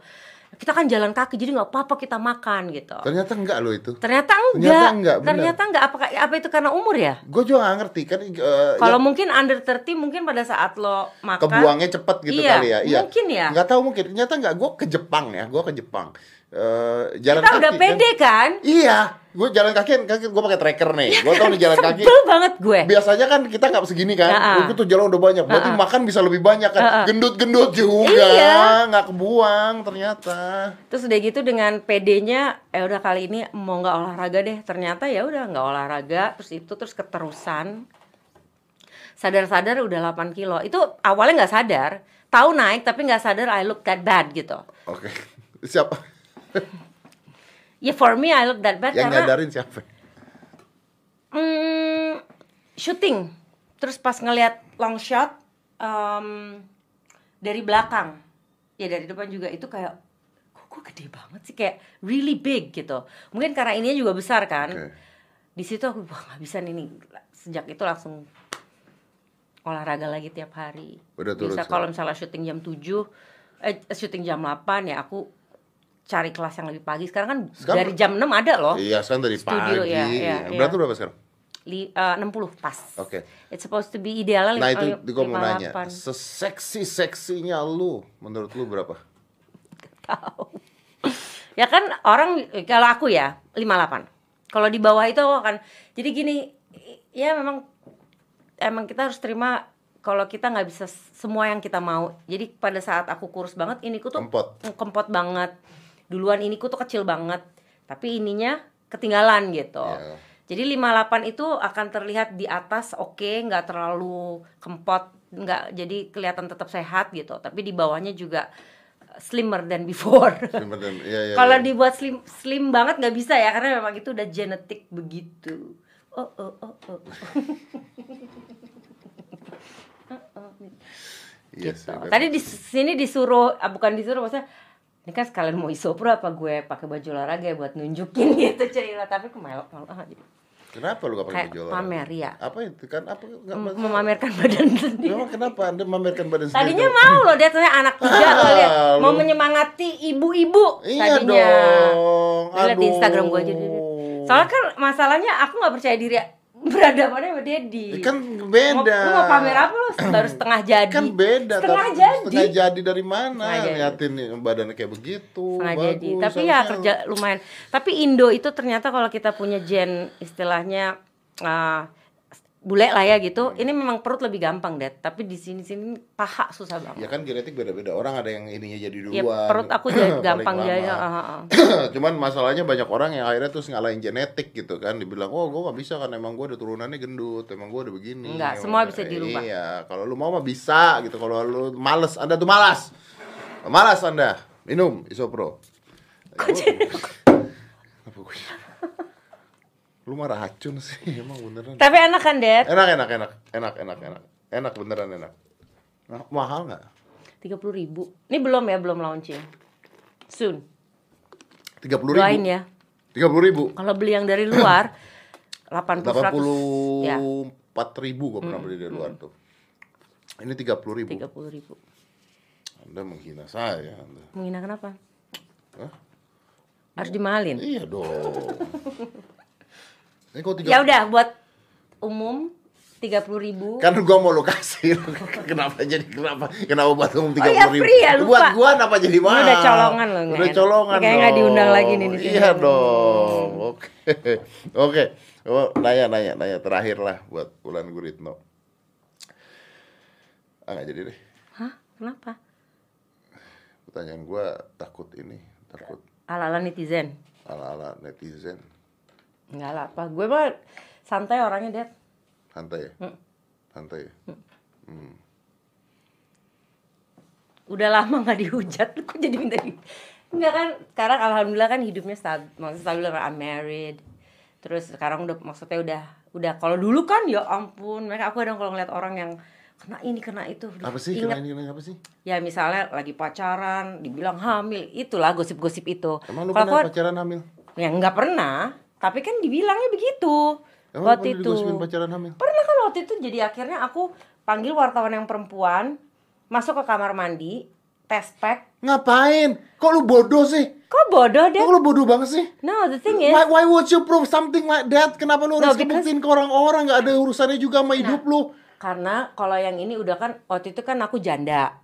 kita kan jalan kaki jadi nggak apa-apa kita makan gitu Ternyata enggak lo itu. ternyata enggak Ternyata enggak, ternyata enggak apa apa itu karena umur ya Gue juga gak ngerti kan. eh, kalau ya, mungkin under 30 mungkin pada saat lo makan kebuangnya cepet gitu Iya, kali ya. Iya. mungkin ya. Nggak tahu mungkin. Ternyata enggak. Gue ke Jepang ya. Gue ke Jepang. Eh, jalan kita kaki. udah kan. pede kan Iya. Gue jalan kaki, kaki gue pakai tracker nih. Gue tau nih jalan kaki. sebel banget gue Biasanya kan kita nggak segini kan. Gue tuh jalan udah banyak, berarti Ya-ah. makan bisa lebih banyak kan, Ya-ah. gendut-gendut juga, Iya. nggak kebuang ternyata. terus udah gitu dengan pedenya eh udah kali ini mau nggak olahraga deh ternyata ya udah nggak olahraga terus itu terus keterusan sadar-sadar udah 8 kilo itu awalnya nggak sadar tahu naik tapi nggak sadar I look that bad gitu Oke, siapa ya for me I look that bad yang karena nyadarin siapa? Hmm, syuting. Terus pas ngelihat long shot em, dari belakang, ya dari depan juga itu kayak kok gue gede banget sih kayak really big gitu. Mungkin karena ininya juga besar kan. Oke. Di situ aku wah nggak bisa nih. Sejak itu langsung olahraga lagi tiap hari. Udah turun Bisa kalau misalnya syuting jam 7 eh syuting jam 8 ya aku cari kelas yang lebih pagi. Sekarang kan Sekarang- dari jam 6 ada loh. Iya, sekarang dari Studio, pagi. ya, ya, Berat ya. berapa sekarang? li, eh, 60 pas. Oke. It's supposed to be idealnya Nah itu, gue mau nanya, 58. seseksi seksinya lu, menurut lu berapa? tahu. ya kan orang kalau aku ya 58. Kalau di bawah itu aku akan jadi gini ya memang emang kita harus terima kalau kita nggak bisa semua yang kita mau. Jadi pada saat aku kurus banget iniku tuh Kempot. kempot banget. Duluan iniku tuh kecil banget. Tapi ininya ketinggalan gitu. Ya. Jadi 58 itu akan terlihat di atas oke, nggak terlalu kempot, nggak jadi kelihatan tetap sehat gitu. Tapi di bawahnya juga slimmer than before. Slimmer than- iya, iya, Kalau iya. dibuat slim slim banget nggak bisa ya karena memang itu udah genetik begitu. Oh oh oh oh. Iya gitu. dan- Tadi di sini disuruh, ah, bukan disuruh maksudnya ini kan sekalian mau isopro apa gue pakai baju olahraga ya buat nunjukin gitu cerita tapi kemelok malu ah, jadi Kenapa lu gak pakai baju olahraga? pamer ya Apa itu kan? Apa masalah. memamerkan badan sendiri Memang kenapa anda memamerkan badan sendiri? tadinya mau loh dia ternyata anak tiga Ah, dia mau menyemangati ibu-ibu Iya tadinya dong. Dia liat di Instagram gue aja soalnya kan masalahnya aku nggak percaya diri berhadapannya sama Dedi kan Mau, beda. lu mau pamer apa lu baru setengah jadi Kan beda. setengah tapi jadi Setengah jadi dari mana? Jadi. Liatin nih, badannya kayak begitu. setengah bagus. jadi tapi ya kerja lumayan tapi Indo itu ternyata kalau kita punya gen istilahnya ah, bule lah ya gitu. Ini memang perut lebih gampang deh tapi di sini sini paha susah Ya banget kan genetik beda-beda. Orang ada yang ininya jadi ya, duluan. perut aku jadi gampang jadi ah. Cuman masalahnya banyak orang yang akhirnya terus ngalahin genetik gitu kan. Dibilang, oh gue gak bisa kan. Emang gue udah turunannya gendut. Emang gue udah begini. Enggak, semua bisa dirubah. Iya, kalau lu mau mah bisa gitu. Kalau lu males, anda tuh malas. Malas anda, minum isopro. Kok Kenapa gue Lu mah racun sih, emang beneran. Tapi enak kan Dad? Enak, enak, enak, enak, enak, enak. Enak, beneran enak. Nah, Mahal gak? tiga puluh ribu. Ini belum ya belum launching. Soon. 30 ribu? doain ya. 30 ribu? kalau beli yang dari luar 80 100 ya 84 ribu gue pernah beli dari luar tuh. Ini 30 ribu. Tiga puluh ribu. Anda menghina saya anda. menghina kenapa? Hah? harus dimahalin? Iya dong Ini kok 30 ya udah buat umum tiga puluh ribu. Kan gua mau lu kasih Kenapa jadi kenapa Kenapa buat umum 30 Oh iya, ribu? free ya, lupa. Buat gua kenapa jadi mahal udah colongan loh, Udah colongan Kayaknya nggak diundang lagi nih di sini. Iya dong Oke. Oke. Oh, nanya, nanya, nanya. Terakhir lah buat Ulan Guritno. Ah nggak jadi deh. Hah? Kenapa? Pertanyaan gua takut ini Takut. Ala ala netizen. Ala-ala netizen Enggak lah apa gue mah santai orangnya Dad Santai ya? Hmm. Santai ya? udah lama nggak dihujat kok jadi minta di Enggak kan sekarang alhamdulillah kan hidupnya stabil maksudnya stabil I'm married terus sekarang udah maksudnya udah udah kalau dulu kan ya ampun mereka aku kadang kalau ngeliat orang yang kena ini kena itu Apa sih? inget Kena ini, kena apa sih? ya misalnya lagi pacaran dibilang hamil itulah gosip-gosip itu Emang lu pernah aku- pacaran hamil? ya nggak pernah tapi kan dibilangnya begitu Emang waktu itu pacaran hamil? pernah kan waktu itu jadi akhirnya aku panggil wartawan yang perempuan masuk ke kamar mandi tes pack Ngapain? Kok lu bodoh sih? kok bodoh deh Kok lu bodoh banget sih? no the thing is Why, why would you prove something like that? Kenapa lu No, harus because- ngebuktiin ke orang-orang? Gak ada urusannya juga sama hidup lu karena kalau yang ini udah kan waktu itu kan aku janda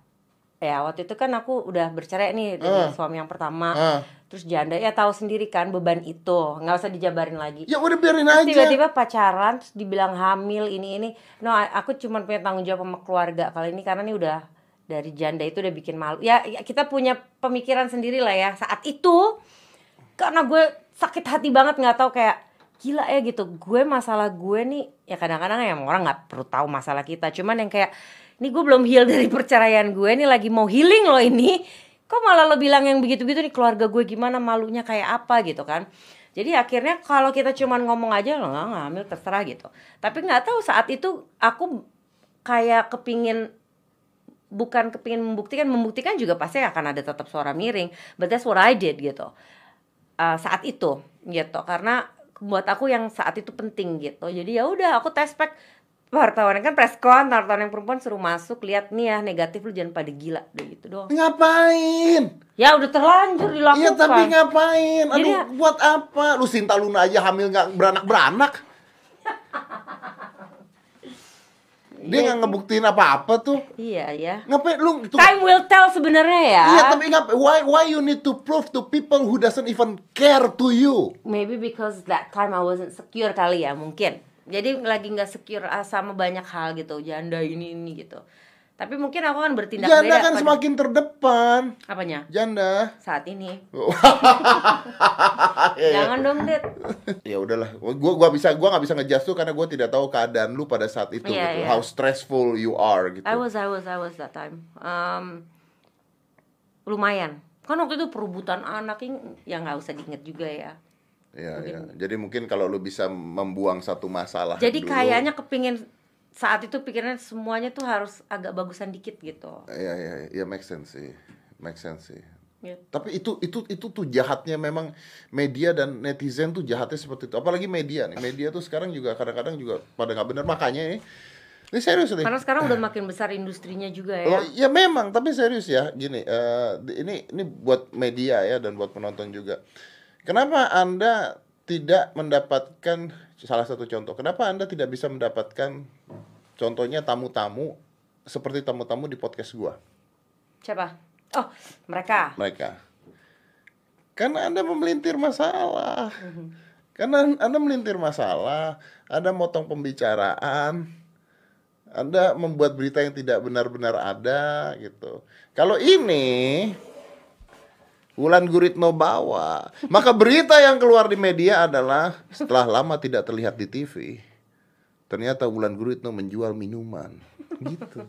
ya waktu itu kan aku udah bercerai nih dengan suami yang pertama Ah. Terus janda ya tahu sendiri kan beban itu nggak usah dijabarin lagi. Ya udah biarin Terus aja. tiba-tiba pacaran terus dibilang hamil ini ini. No aku cuma punya tanggung jawab sama keluarga kali ini karena ini udah dari janda itu udah bikin malu. Ya, ya kita punya pemikiran sendiri lah ya saat itu karena gue sakit hati banget nggak tahu kayak gila ya gitu. Gue masalah gue nih ya kadang-kadang ya orang nggak perlu tahu masalah kita. Cuman yang kayak ini gue belum heal dari perceraian gue nih lagi mau healing loh ini kok malah lo bilang yang begitu-begitu nih keluarga gue gimana malunya kayak apa gitu kan? Jadi akhirnya kalau kita cuman ngomong aja lo nggak ngambil terserah gitu. Tapi nggak tahu saat itu aku kayak kepingin bukan kepingin membuktikan membuktikan juga pasti akan ada tetap suara miring but that's what I did gitu. Uh, saat itu gitu karena buat aku yang saat itu penting gitu. Jadi ya udah aku tes pack wartawan kan press con wartawan yang perempuan suruh masuk lihat nih ya negatif lu jangan pada gila udah gitu doang Ngapain? ya udah terlanjur dilakukan Iya tapi ngapain? Aduh Jadi ya- buat apa? Lu Sinta Luna aja hamil gak beranak-beranak Dia nggak ngebuktiin apa-apa tuh. Iya ya. Ngapain lu tuh? Time will tell sebenarnya ya. Iya, tapi ngap why why you need to prove to people who doesn't even care to you? Maybe because that time I wasn't secure kali ya mungkin. Jadi lagi nggak secure ah, sama banyak hal gitu, janda ini ini gitu. Tapi mungkin aku kan bertindak Janda beda kan pada- semakin terdepan. apanya? Janda. Saat ini. Iya, iya. Jangan dong, Dit. ya udahlah gua gua bisa gua nggak bisa ngejudge tuh karena gua tidak tahu keadaan lu pada saat itu Iya, gitu iya. how stressful you are gitu I was I was I was that time. Um, lumayan. Kan waktu itu perebutan anak yang ya nggak usah diinget juga ya. Iya, iya. jadi mungkin kalau lu bisa membuang satu masalah Jadi dulu, kayaknya kepingin saat itu pikirannya semuanya tuh harus agak bagusan dikit gitu. iya iya iya make sense sih make sense sih Ya. tapi itu itu itu tuh jahatnya memang media dan netizen tuh jahatnya seperti itu apalagi media nih media tuh sekarang juga kadang-kadang juga pada nggak benar makanya nih ini serius nih Karena sekarang udah makin besar industrinya juga ya. Oh, ya memang, tapi serius ya, gini, eh, di- ini ini buat media ya dan buat penonton juga. Kenapa anda tidak mendapatkan salah satu contoh? Kenapa anda tidak bisa mendapatkan contohnya tamu-tamu seperti tamu-tamu di podcast gua? Siapa? Oh, mereka. Mereka, karena anda memelintir masalah, karena anda melintir masalah, anda motong pembicaraan. Anda membuat berita yang tidak benar-benar ada gitu. Kalau ini Wulan Guritno bawa, maka berita yang keluar di media adalah setelah lama tidak terlihat di TV. Ternyata Wulan Guritno menjual minuman. Gitu.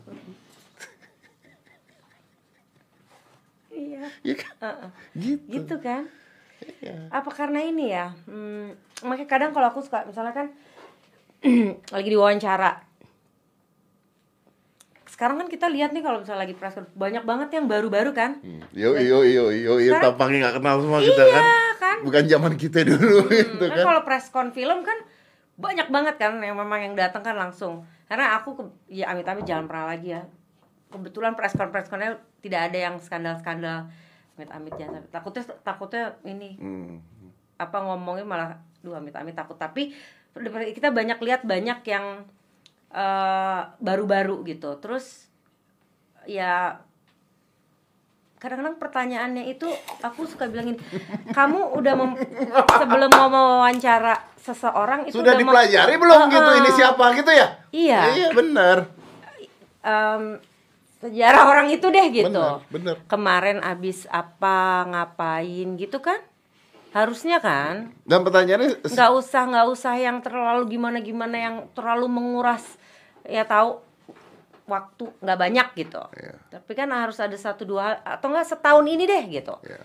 Iya. Ya kan? Gitu. Gitu kan? Iya. Apa karena ini ya? Hmm, makanya kadang kalau aku suka misalnya kan lagi diwawancara. Sekarang kan kita lihat nih kalau misalnya lagi press con- banyak banget yang baru-baru kan? Hmm. Yo yo yo yo yo tampaknya nggak kenal semua kita Iya, kan. kan? Bukan zaman kita dulu gitu kan kan. kalau press con film kan banyak banget kan yang memang yang datang kan langsung. Karena aku ke, ya amit-amit jangan pernah lagi ya. Kebetulan press con press connya tidak ada yang skandal-skandal amit-amit jangan sampai. Takutnya takutnya ini Hmm. apa ngomongnya malah duh amit-amit takut tapi kita banyak lihat banyak yang eh, baru-baru gitu terus ya kadang-kadang pertanyaannya itu aku suka bilangin kamu udah mem- sebelum mau mewawancara seseorang itu Sudah udah dipelajari belum Ah, gitu ini siapa gitu ya? Iya. Iya benar. Em, sejarah orang itu deh gitu benar. kemarin abis apa ngapain gitu kan harusnya kan Dan pertanyaannya nggak usah nggak usah yang terlalu gimana gimana yang terlalu menguras ya tahu waktu nggak banyak gitu Iya. tapi kan harus ada satu dua atau enggak setahun ini deh gitu ya.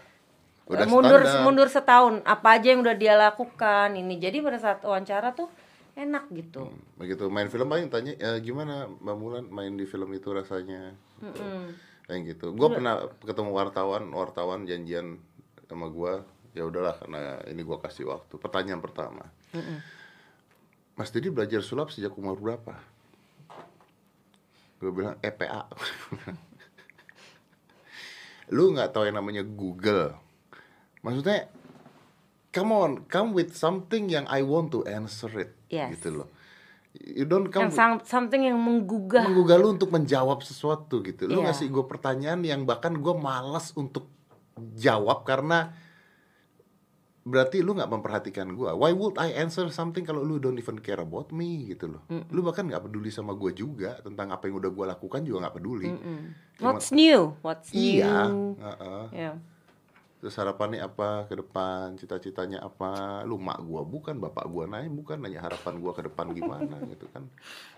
Udah mundur standar. mundur setahun apa aja yang udah dia lakukan ini jadi pada saat wawancara tuh enak gitu Begitu main film paling tanya "E, gimana Mbak Mulan main di film itu rasanya. Mm-mm. Kayak gitu. Gua pernah ketemu wartawan, wartawan janjian sama gua. Ya udahlah karena ini gua kasih waktu. Pertanyaan pertama. Mas Didi belajar sulap sejak umur berapa? Gue bilang EPA. Lu nggak tahu yang namanya Google. Maksudnya, come on, come with something yang I want to answer it, Yes. gitu loh. You don't come yang sang- something yang menggugah menggugah lu untuk menjawab sesuatu gitu. Lu Iya. ngasih gue pertanyaan yang bahkan gue malas untuk jawab karena berarti lu nggak memperhatikan gue. Why would I answer something kalau lu don't even care about me gitu loh. Lu bahkan nggak peduli sama gue juga tentang apa yang udah gue lakukan juga nggak peduli. Cuma- what's new what's Iya. new heeh. ya Terus harapannya apa ke depan, cita-citanya apa? Lu mak gua bukan, bapak gua nanya bukan, nanya harapan gua ke depan gimana gitu kan.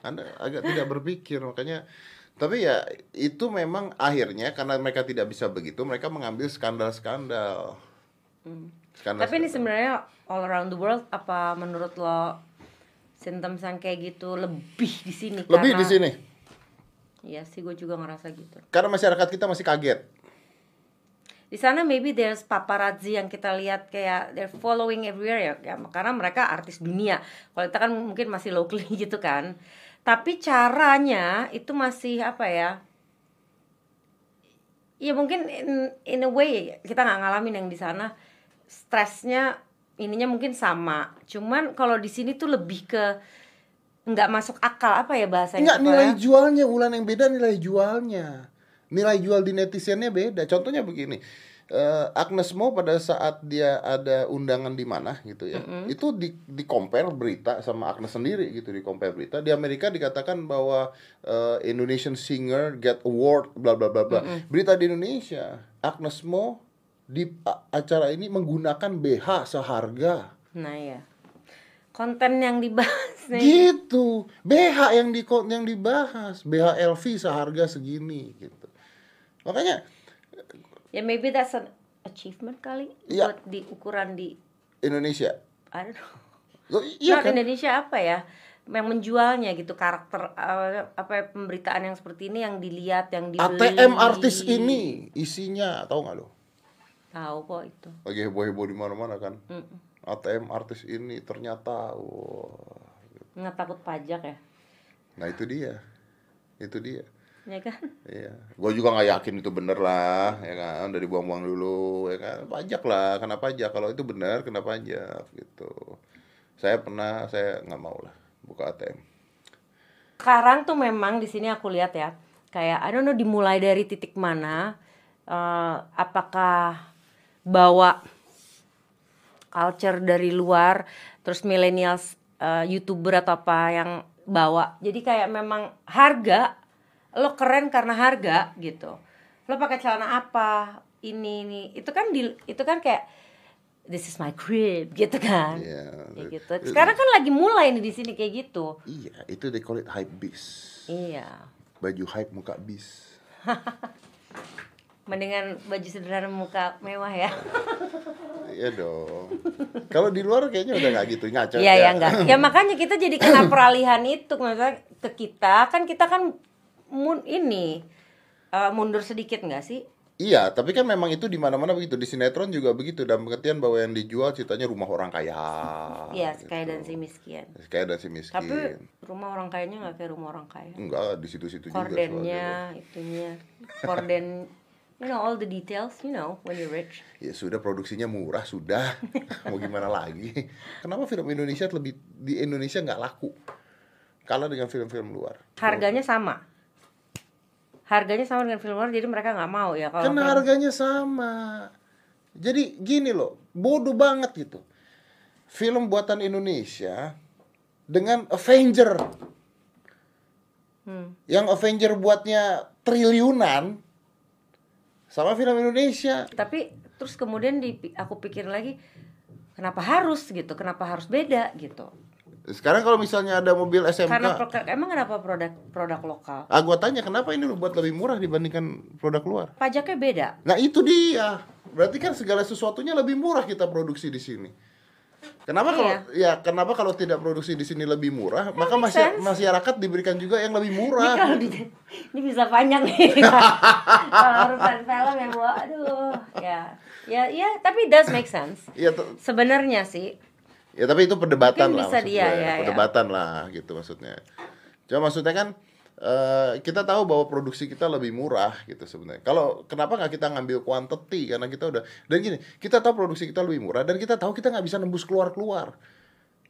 Anda agak tidak berpikir makanya tapi ya itu memang akhirnya karena mereka tidak bisa begitu, mereka mengambil skandal-skandal. Skandal. Hmm. Tapi ini sebenarnya all around the world apa menurut lo symptoms yang kayak gitu lebih di sini lebih karena- di sini. Iya sih gue juga ngerasa gitu. Karena masyarakat kita masih kaget. Di sana maybe there's paparazzi yang kita lihat kayak they're following everywhere ya, ya karena mereka artis dunia. Kalau kita kan mungkin masih locally gitu kan. Tapi caranya itu masih apa ya? Ya mungkin in, in a way kita nggak ngalamin yang di sana stresnya ininya mungkin sama. Cuman kalau di sini tuh lebih ke nggak masuk akal apa ya bahasanya Enggak Pak, nilai ya? jualnya Wulan yang beda nilai jualnya. Nilai jual di netizennya beda. Contohnya begini. eh, Agnes Mo pada saat dia ada undangan di mana gitu ya. Itu di di compare berita sama Agnes sendiri gitu di compare berita. Di Amerika dikatakan bahwa eh, Indonesian singer get award bla bla bla bla. Berita di Indonesia Agnes Mo di acara ini menggunakan BH seharga. Nah ya konten yang dibahas nih. Gitu. BH yang di yang dibahas. BH LV seharga segini gitu. Makanya ya maybe that's an achievement kali Iya. buat di ukuran di Indonesia. I don't know. Loh, iya Not kan? Indonesia apa ya? Yang menjualnya gitu karakter eh, apa pemberitaan yang seperti ini yang dilihat yang dibeli. ATM artis ini isinya tahu nggak lo tahu kok itu. Lagi heboh heboh di mana mana kan. Mm-mm. ATM artis ini ternyata wah. Nggak takut pajak ya? Nah itu dia. Itu dia. Ya kan? Iya, gue juga nggak yakin itu bener lah, ya kan, udah dibuang-buang dulu, ya kan, pajak lah, kena pajak, kalau itu benar kena pajak, gitu. Saya pernah, saya nggak mau lah buka ATM. sekarang tuh memang di sini aku lihat ya kayak I don't know dimulai dari titik mana eh, apakah bawa culture dari luar terus millennials eh, youtuber atau apa yang bawa. Jadi kayak memang harga lo keren karena harga gitu. Lo pakai celana apa ini ini. Itu kan di itu kan kayak this is my crib gitu kan. Iya. Kayak gitu. Sekarang kan lagi mulai nih di sini kayak gitu. Iya, itu they call it hype bis. iya. Baju hype muka bis. mendingan baju sederhana muka mewah ya Iya dong. Kalau di luar kayaknya udah nggak gitu ngaco. iya ya enggak ya makanya kita jadi kena peralihan itu maksudnya ke kita kan kita kan mun ini eh, mundur sedikit nggak sih Iya, tapi kan memang itu di mana-mana begitu. Di sinetron juga begitu. Dalam pengertian bahwa yang dijual ceritanya rumah orang kaya. Iya, gitu. dan si miskin. Kaya dan si miskin. Tapi rumah orang kayanya nggak kayak rumah orang kaya. Enggak, di situ-situ juga. Kordennya, itunya, korden, you know all the details, you know when you're rich. Ya sudah produksinya murah sudah. Mau gimana lagi? Kenapa film Indonesia lebih di Indonesia nggak laku? Kalah dengan film-film luar. Harganya sama. Harganya sama dengan film luar, jadi mereka nggak mau ya kalau. Film- harganya sama. Jadi gini loh, bodoh banget gitu. Film buatan Indonesia dengan Avenger. Hmm. Yang Avenger buatnya triliunan sama film Indonesia. Tapi terus kemudian di, aku pikir lagi, kenapa harus gitu? Kenapa harus beda gitu? Sekarang kalau misalnya ada mobil SMK, Karena pro- emang kenapa produk produk lokal? ah gua tanya kenapa ini lu buat lebih murah dibandingkan produk luar? Pajaknya beda. Nah itu dia. Berarti kan segala sesuatunya lebih murah kita produksi di sini. Kenapa kalau ya kenapa kalau tidak produksi di sini lebih murah, maka masy- sense. masyarakat diberikan juga yang lebih Ini murah. kalau di, ini bisa panjang nih. kalau urusan film ya, Bu. Aduh, ya. Ya, ya, tapi does make sense. Iya. Sebenarnya sih, Ya tapi itu perdebatan Mungkin lah bisa dia, gue. ya, ya. Perdebatan lah gitu maksudnya. Cuma maksudnya kan eh, kita tahu bahwa produksi kita lebih murah gitu sebenarnya. Kalau kenapa nggak kita ngambil quantity karena kita udah dan gini kita tahu produksi kita lebih murah dan kita tahu kita nggak bisa nembus keluar keluar.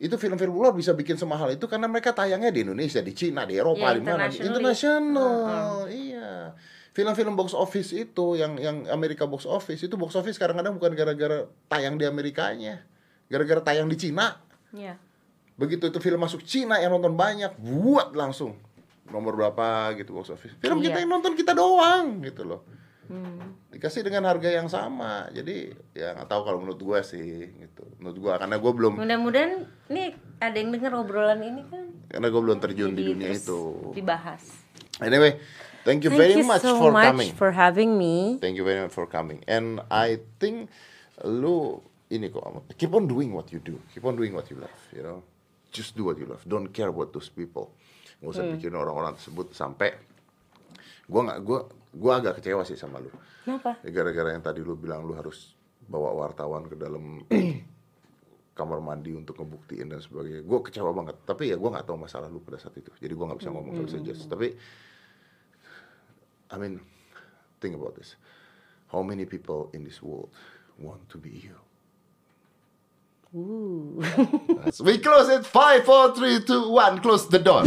Itu film-film luar bisa bikin semahal itu karena mereka tayangnya di Indonesia, di Cina, di Eropa, Ya, di mana? Di internationally. Internasional, iya. Film-film box office itu yang yang Amerika box office itu box office kadang-kadang bukan gara-gara tayang di Amerikanya, gara-gara tayang di Cina. ya. Begitu itu film masuk Cina yang nonton banyak, buat langsung nomor berapa gitu box office. Film Iya. kita yang nonton kita doang gitu loh. Hmm. Dikasih dengan harga yang sama. Jadi ya nggak tahu kalau menurut gua sih gitu. Menurut gua karena gua belum Mudah-mudahan nih ada yang dengar obrolan ini kan. karena gua belum terjun di Jadi dunia terus itu. Dibahas. Anyway, thank you Thank very you much so for much coming. for having me. Thank you very much for coming. And I think lu ini kok keep on doing what you do. Keep on doing what you love, you know. Just do what you love. Don't care about those people. Gak usah pikirin orang-orang tersebut sampai gua nggak gua gua agak kecewa sih sama lu. Kenapa? Ya, Gara-gara yang tadi lu bilang lu harus bawa wartawan ke dalam kamar mandi untuk ngebuktiin dan sebagainya. Gue kecewa banget. Tapi ya gue nggak tahu masalah lu pada saat itu. Jadi gue nggak bisa ngomong, nggak bisa judge. Tapi I mean, think about this. How many people in this world want to be you? Uh. We close it. Five, four, three, two, one. Close the door.